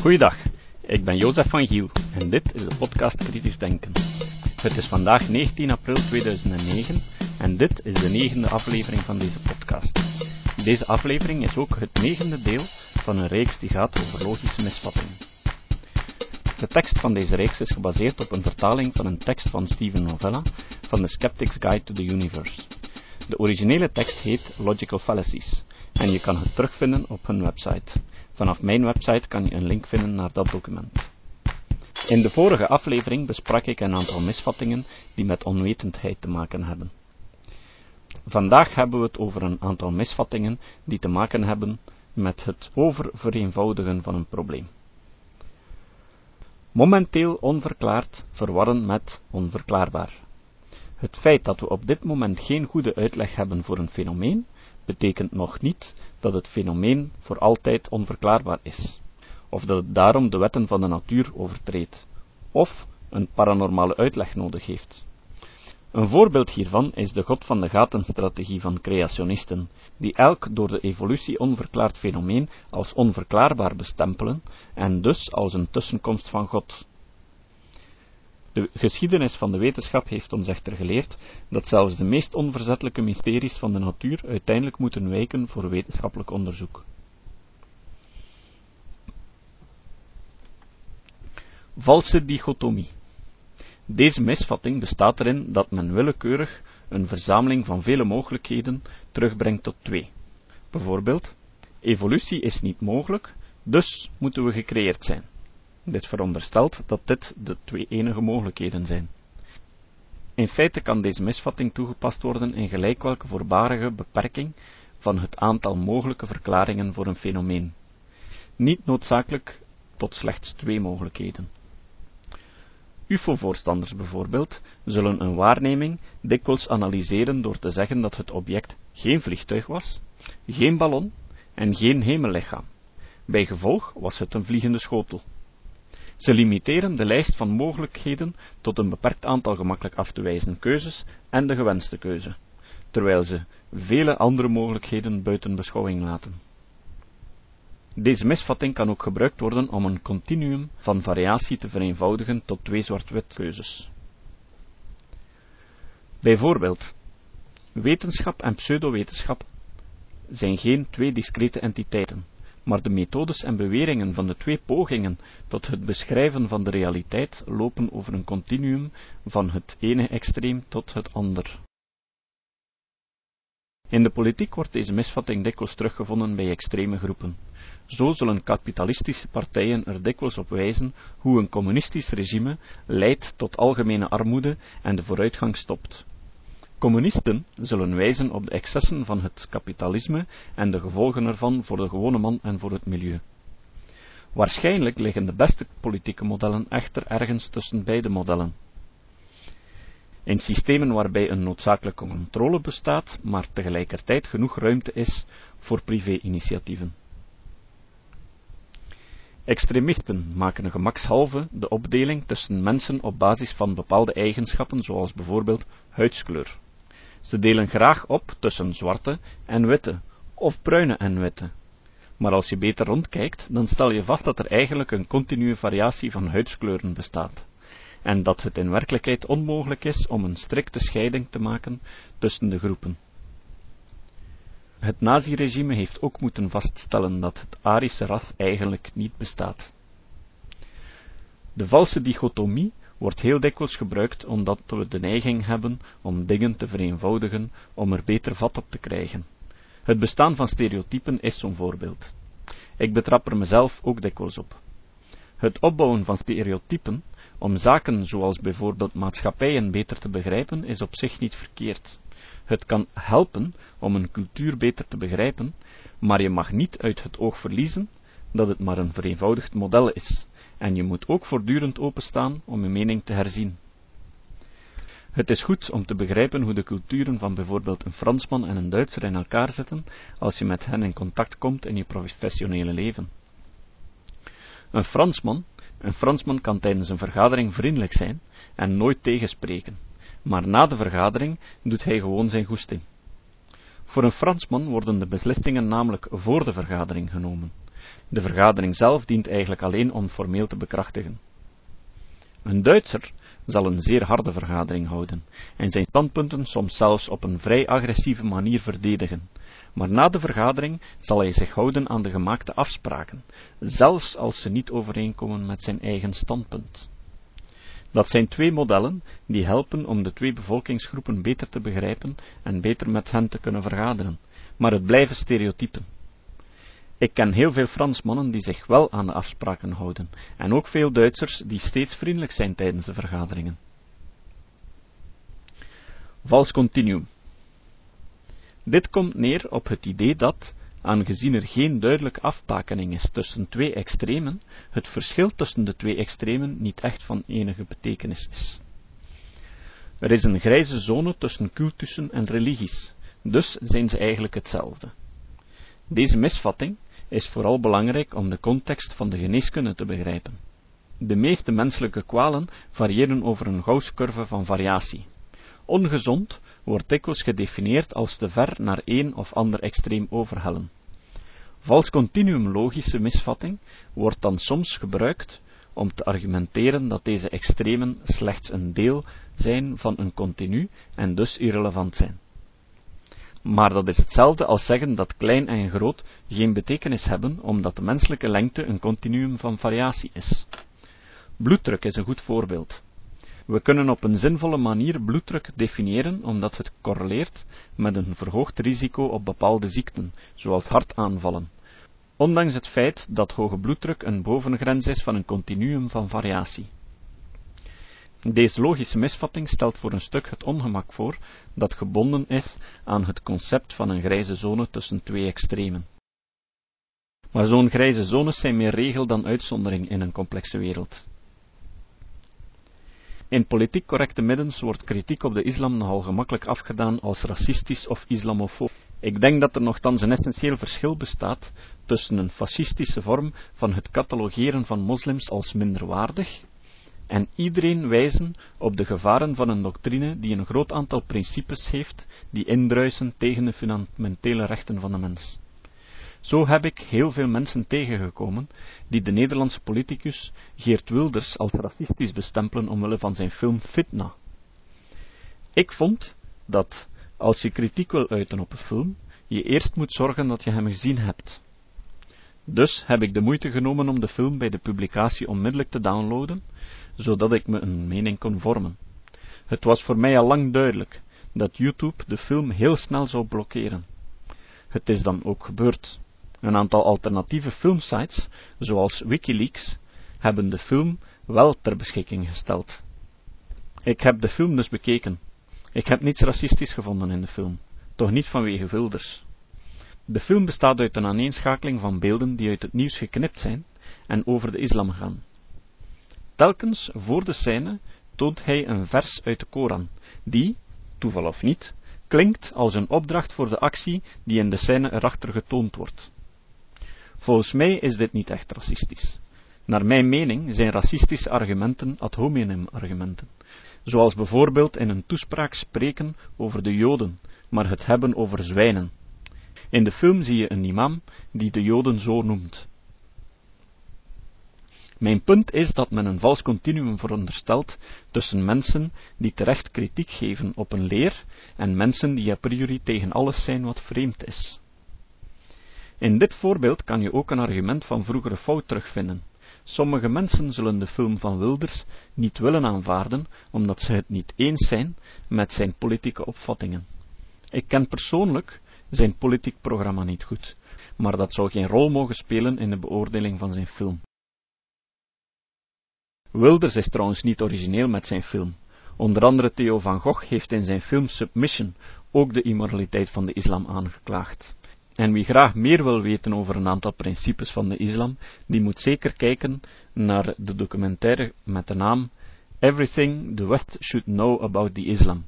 Goeiedag, ik ben Jozef van Giel en dit is de podcast Kritisch Denken. Het is vandaag 19 april 2009 en dit is de negende aflevering van deze podcast. Deze aflevering is ook het negende deel van een reeks die gaat over logische misvattingen. De tekst van deze reeks is gebaseerd op een vertaling van een tekst van Steven Novella van The Skeptic's Guide to the Universe. De originele tekst heet Logical Fallacies en je kan het terugvinden op hun website. Vanaf mijn website kan je een link vinden naar dat document. In de vorige aflevering besprak ik een aantal misvattingen die met onwetendheid te maken hebben. Vandaag hebben we het over een aantal misvattingen die te maken hebben met het oververeenvoudigen van een probleem. Momenteel onverklaard verwarren met onverklaarbaar. Het feit dat we op dit moment geen goede uitleg hebben voor een fenomeen, betekent nog niet dat het fenomeen voor altijd onverklaarbaar is, of dat het daarom de wetten van de natuur overtreedt, of een paranormale uitleg nodig heeft. Een voorbeeld hiervan is de god van de gaten-strategie van creationisten, die elk door de evolutie onverklaard fenomeen als onverklaarbaar bestempelen en dus als een tussenkomst van God. De geschiedenis van de wetenschap heeft ons echter geleerd dat zelfs de meest onverzettelijke mysteries van de natuur uiteindelijk moeten wijken voor wetenschappelijk onderzoek. Valse dichotomie. Deze misvatting bestaat erin dat men willekeurig een verzameling van vele mogelijkheden terugbrengt tot twee. Bijvoorbeeld, evolutie is niet mogelijk, dus moeten we gecreëerd zijn. Dit veronderstelt dat dit de twee enige mogelijkheden zijn. In feite kan deze misvatting toegepast worden in gelijk welke voorbarige beperking van het aantal mogelijke verklaringen voor een fenomeen. Niet noodzakelijk tot slechts twee mogelijkheden. UFO-voorstanders bijvoorbeeld zullen een waarneming dikwijls analyseren door te zeggen dat het object geen vliegtuig was, geen ballon en geen hemellichaam. Bij gevolg was het een vliegende schotel. Ze limiteren de lijst van mogelijkheden tot een beperkt aantal gemakkelijk af te wijzen keuzes en de gewenste keuze, terwijl ze vele andere mogelijkheden buiten beschouwing laten. Deze misvatting kan ook gebruikt worden om een continuum van variatie te vereenvoudigen tot twee zwart-wit keuzes. Bijvoorbeeld, wetenschap en pseudowetenschap zijn geen twee discrete entiteiten, maar de methodes en beweringen van de twee pogingen tot het beschrijven van de realiteit lopen over een continuum van het ene extreem tot het ander. In de politiek wordt deze misvatting dikwijls teruggevonden bij extreme groepen. Zo zullen kapitalistische partijen er dikwijls op wijzen hoe een communistisch regime leidt tot algemene armoede en de vooruitgang stopt. Communisten zullen wijzen op de excessen van het kapitalisme en de gevolgen ervan voor de gewone man en voor het milieu. Waarschijnlijk liggen de beste politieke modellen echter ergens tussen beide modellen. In systemen waarbij een noodzakelijke controle bestaat, maar tegelijkertijd genoeg ruimte is voor privé-initiatieven. Extremisten maken gemakshalve de opdeling tussen mensen op basis van bepaalde eigenschappen, zoals bijvoorbeeld huidskleur. Ze delen graag op tussen zwarte en witte, of bruine en witte. Maar als je beter rondkijkt, dan stel je vast dat er eigenlijk een continue variatie van huidskleuren bestaat, en dat het in werkelijkheid onmogelijk is om een strikte scheiding te maken tussen de groepen. Het naziregime heeft ook moeten vaststellen dat het Arische ras eigenlijk niet bestaat. De valse dichotomie wordt heel dikwijls gebruikt omdat we de neiging hebben om dingen te vereenvoudigen om er beter vat op te krijgen. Het bestaan van stereotypen is zo'n voorbeeld. Ik betrap er mezelf ook dikwijls op. Het opbouwen van stereotypen om zaken zoals bijvoorbeeld maatschappijen beter te begrijpen is op zich niet verkeerd. Het kan helpen om een cultuur beter te begrijpen, maar je mag niet uit het oog verliezen dat het maar een vereenvoudigd model is, en je moet ook voortdurend openstaan om je mening te herzien. Het is goed om te begrijpen hoe de culturen van bijvoorbeeld een Fransman en een Duitser in elkaar zitten als je met hen in contact komt in je professionele leven. Een Fransman, een Fransman kan tijdens een vergadering vriendelijk zijn en nooit tegenspreken, maar na de vergadering doet hij gewoon zijn goesting. Voor een Fransman worden de beslissingen namelijk voor de vergadering genomen. De vergadering zelf dient eigenlijk alleen om formeel te bekrachtigen. Een Duitser zal een zeer harde vergadering houden en zijn standpunten soms zelfs op een vrij agressieve manier verdedigen. Maar na de vergadering zal hij zich houden aan de gemaakte afspraken, zelfs als ze niet overeenkomen met zijn eigen standpunt. Dat zijn twee modellen die helpen om de twee bevolkingsgroepen beter te begrijpen en beter met hen te kunnen vergaderen, maar het blijven stereotypen. Ik ken heel veel Fransmannen die zich wel aan de afspraken houden, en ook veel Duitsers die steeds vriendelijk zijn tijdens de vergaderingen. Vals continuum. Dit komt neer op het idee dat, aangezien er geen duidelijke afbakening is tussen twee extremen, het verschil tussen de twee extremen niet echt van enige betekenis is. Er is een grijze zone tussen cultussen en religies, dus zijn ze eigenlijk hetzelfde. Deze misvatting is vooral belangrijk om de context van de geneeskunde te begrijpen. De meeste menselijke kwalen variëren over een Gauss-curve van variatie. Ongezond wordt dikwijls gedefinieerd als te ver naar één of ander extreem overhellen. Vals continuum logische misvatting wordt dan soms gebruikt om te argumenteren dat deze extremen slechts een deel zijn van een continu en dus irrelevant zijn. Maar dat is hetzelfde als zeggen dat klein en groot geen betekenis hebben, omdat de menselijke lengte een continuum van variatie is. Bloeddruk is een goed voorbeeld. We kunnen op een zinvolle manier bloeddruk definiëren omdat het correleert met een verhoogd risico op bepaalde ziekten, zoals hartaanvallen. Ondanks het feit dat hoge bloeddruk een bovengrens is van een continuum van variatie. Deze logische misvatting stelt voor een stuk het ongemak voor dat gebonden is aan het concept van een grijze zone tussen twee extremen. Maar zo'n grijze zones zijn meer regel dan uitzondering in een complexe wereld. In politiek correcte middens wordt kritiek op de islam nogal gemakkelijk afgedaan als racistisch of islamofoob. Ik denk dat er nogthans een essentieel verschil bestaat tussen een fascistische vorm van het catalogeren van moslims als minderwaardig en iedereen wijzen op de gevaren van een doctrine die een groot aantal principes heeft die indruisen tegen de fundamentele rechten van de mens. Zo heb ik heel veel mensen tegengekomen die de Nederlandse politicus Geert Wilders als racistisch bestempelen omwille van zijn film Fitna. Ik vond dat als je kritiek wil uiten op een film, je eerst moet zorgen dat je hem gezien hebt. Dus heb ik de moeite genomen om de film bij de publicatie onmiddellijk te downloaden, zodat ik me een mening kon vormen. Het was voor mij al lang duidelijk dat YouTube de film heel snel zou blokkeren. Het is dan ook gebeurd. Een aantal alternatieve filmsites, zoals Wikileaks, hebben de film wel ter beschikking gesteld. Ik heb de film dus bekeken. Ik heb niets racistisch gevonden in de film, toch niet vanwege Wilders. De film bestaat uit een aaneenschakeling van beelden die uit het nieuws geknipt zijn en over de islam gaan. Telkens voor de scène toont hij een vers uit de Koran, die, toeval of niet, klinkt als een opdracht voor de actie die in de scène erachter getoond wordt. Volgens mij is dit niet echt racistisch. Naar mijn mening zijn racistische argumenten ad hominem argumenten, zoals bijvoorbeeld in een toespraak spreken over de Joden, maar het hebben over zwijnen. In de film zie je een imam die de Joden zo noemt. Mijn punt is dat men een vals continuum veronderstelt tussen mensen die terecht kritiek geven op een leer en mensen die a priori tegen alles zijn wat vreemd is. In dit voorbeeld kan je ook een argument van vroegere fout terugvinden. Sommige mensen zullen de film van Wilders niet willen aanvaarden, omdat ze het niet eens zijn met zijn politieke opvattingen. Ik ken persoonlijk zijn politiek programma niet goed, maar dat zou geen rol mogen spelen in de beoordeling van zijn film. Wilders is trouwens niet origineel met zijn film. Onder andere Theo van Gogh heeft in zijn film Submission ook de immoraliteit van de islam aangeklaagd. En wie graag meer wil weten over een aantal principes van de islam, die moet zeker kijken naar de documentaire met de naam Everything the West Should Know About the Islam.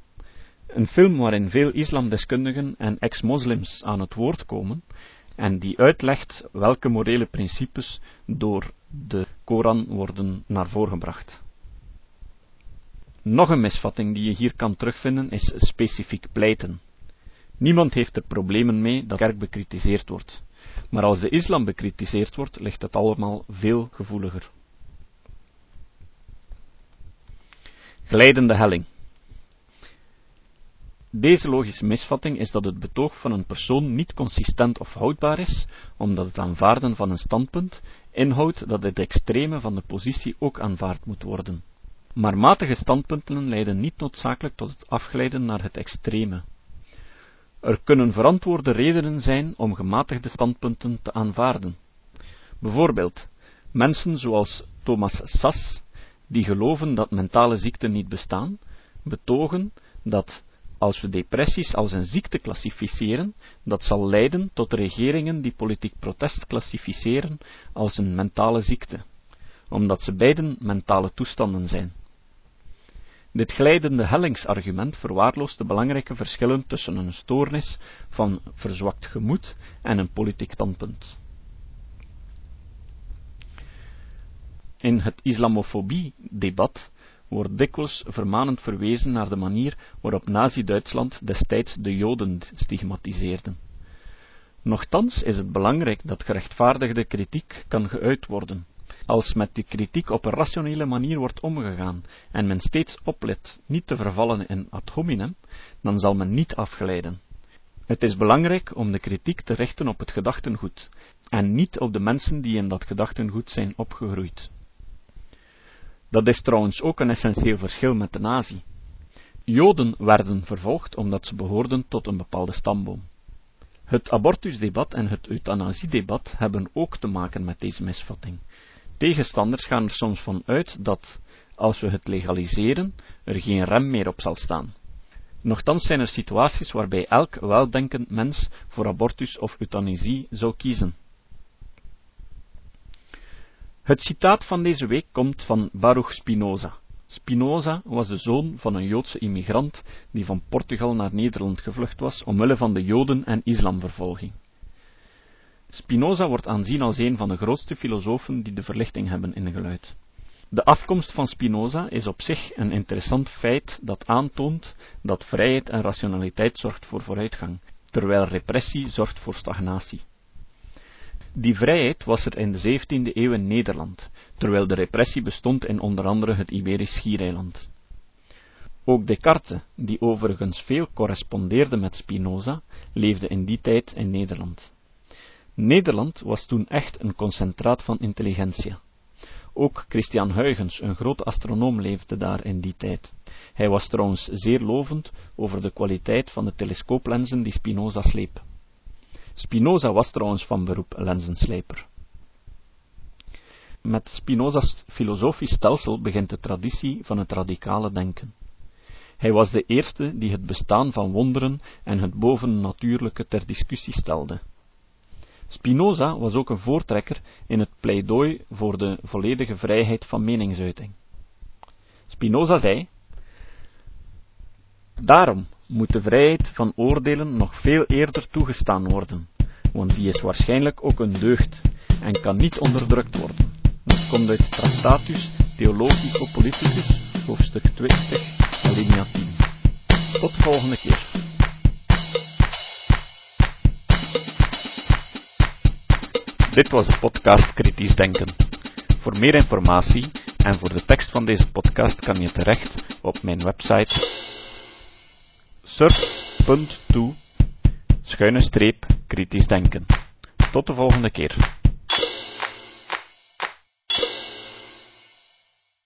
Een film waarin veel islamdeskundigen en ex-moslims aan het woord komen en die uitlegt welke morele principes door de Koran worden naar voren gebracht. Nog een misvatting die je hier kan terugvinden is specifiek pleiten. Niemand heeft er problemen mee dat de kerk bekritiseerd wordt. Maar als de islam bekritiseerd wordt, ligt het allemaal veel gevoeliger. Glijdende helling. Deze logische misvatting is dat het betoog van een persoon niet consistent of houdbaar is, omdat het aanvaarden van een standpunt inhoudt dat het extreme van de positie ook aanvaard moet worden. Maar matige standpunten leiden niet noodzakelijk tot het afglijden naar het extreme. Er kunnen verantwoorde redenen zijn om gematigde standpunten te aanvaarden. Bijvoorbeeld, mensen zoals Thomas Sass, die geloven dat mentale ziekten niet bestaan, betogen dat als we depressies als een ziekte klassificeren, dat zal leiden tot regeringen die politiek protest klassificeren als een mentale ziekte, omdat ze beiden mentale toestanden zijn. Dit glijdende hellingsargument verwaarloost de belangrijke verschillen tussen een stoornis van verzwakt gemoed en een politiek standpunt. In het islamofobie-debat wordt dikwijls vermanend verwezen naar de manier waarop Nazi-Duitsland destijds de Joden stigmatiseerde. Nochtans is het belangrijk dat gerechtvaardigde kritiek kan geuit worden. Als met die kritiek op een rationele manier wordt omgegaan en men steeds oplet niet te vervallen in ad hominem, dan zal men niet afgeleiden. Het is belangrijk om de kritiek te richten op het gedachtengoed en niet op de mensen die in dat gedachtengoed zijn opgegroeid. Dat is trouwens ook een essentieel verschil met de nazi. Joden werden vervolgd omdat ze behoorden tot een bepaalde stamboom. Het abortusdebat en het euthanasiedebat hebben ook te maken met deze misvatting. Tegenstanders gaan er soms van uit dat, als we het legaliseren, er geen rem meer op zal staan. Nochtans zijn er situaties waarbij elk weldenkend mens voor abortus of euthanasie zou kiezen. Het citaat van deze week komt van Baruch Spinoza. Spinoza was de zoon van een Joodse immigrant die van Portugal naar Nederland gevlucht was omwille van de Joden- en islamvervolging. Spinoza wordt aanzien als een van de grootste filosofen die de verlichting hebben ingeluid. De afkomst van Spinoza is op zich een interessant feit dat aantoont dat vrijheid en rationaliteit zorgt voor vooruitgang, terwijl repressie zorgt voor stagnatie. Die vrijheid was er in de 17e eeuw in Nederland, terwijl de repressie bestond in onder andere het Iberisch Schiereiland. Ook Descartes, die overigens veel correspondeerde met Spinoza, leefde in die tijd in Nederland. Nederland was toen echt een concentraat van intelligentia. Ook Christian Huygens, een grote astronoom, leefde daar in die tijd. Hij was trouwens zeer lovend over de kwaliteit van de telescooplenzen die Spinoza sleep. Spinoza was trouwens van beroep lenzenslijper. Met Spinoza's filosofisch stelsel begint de traditie van het radicale denken. Hij was de eerste die het bestaan van wonderen en het bovennatuurlijke ter discussie stelde. Spinoza was ook een voortrekker in het pleidooi voor de volledige vrijheid van meningsuiting. Spinoza zei: Daarom moet de vrijheid van oordelen nog veel eerder toegestaan worden, want die is waarschijnlijk ook een deugd en kan niet onderdrukt worden. Dat komt uit Tractatus Theologico Politicus, hoofdstuk 20, alinea 10. Tot de volgende keer. Dit was de podcast Kritisch Denken. Voor meer informatie en voor de tekst van deze podcast kan je terecht op mijn website surf.to schuine streep kritisch denken. Tot de volgende keer.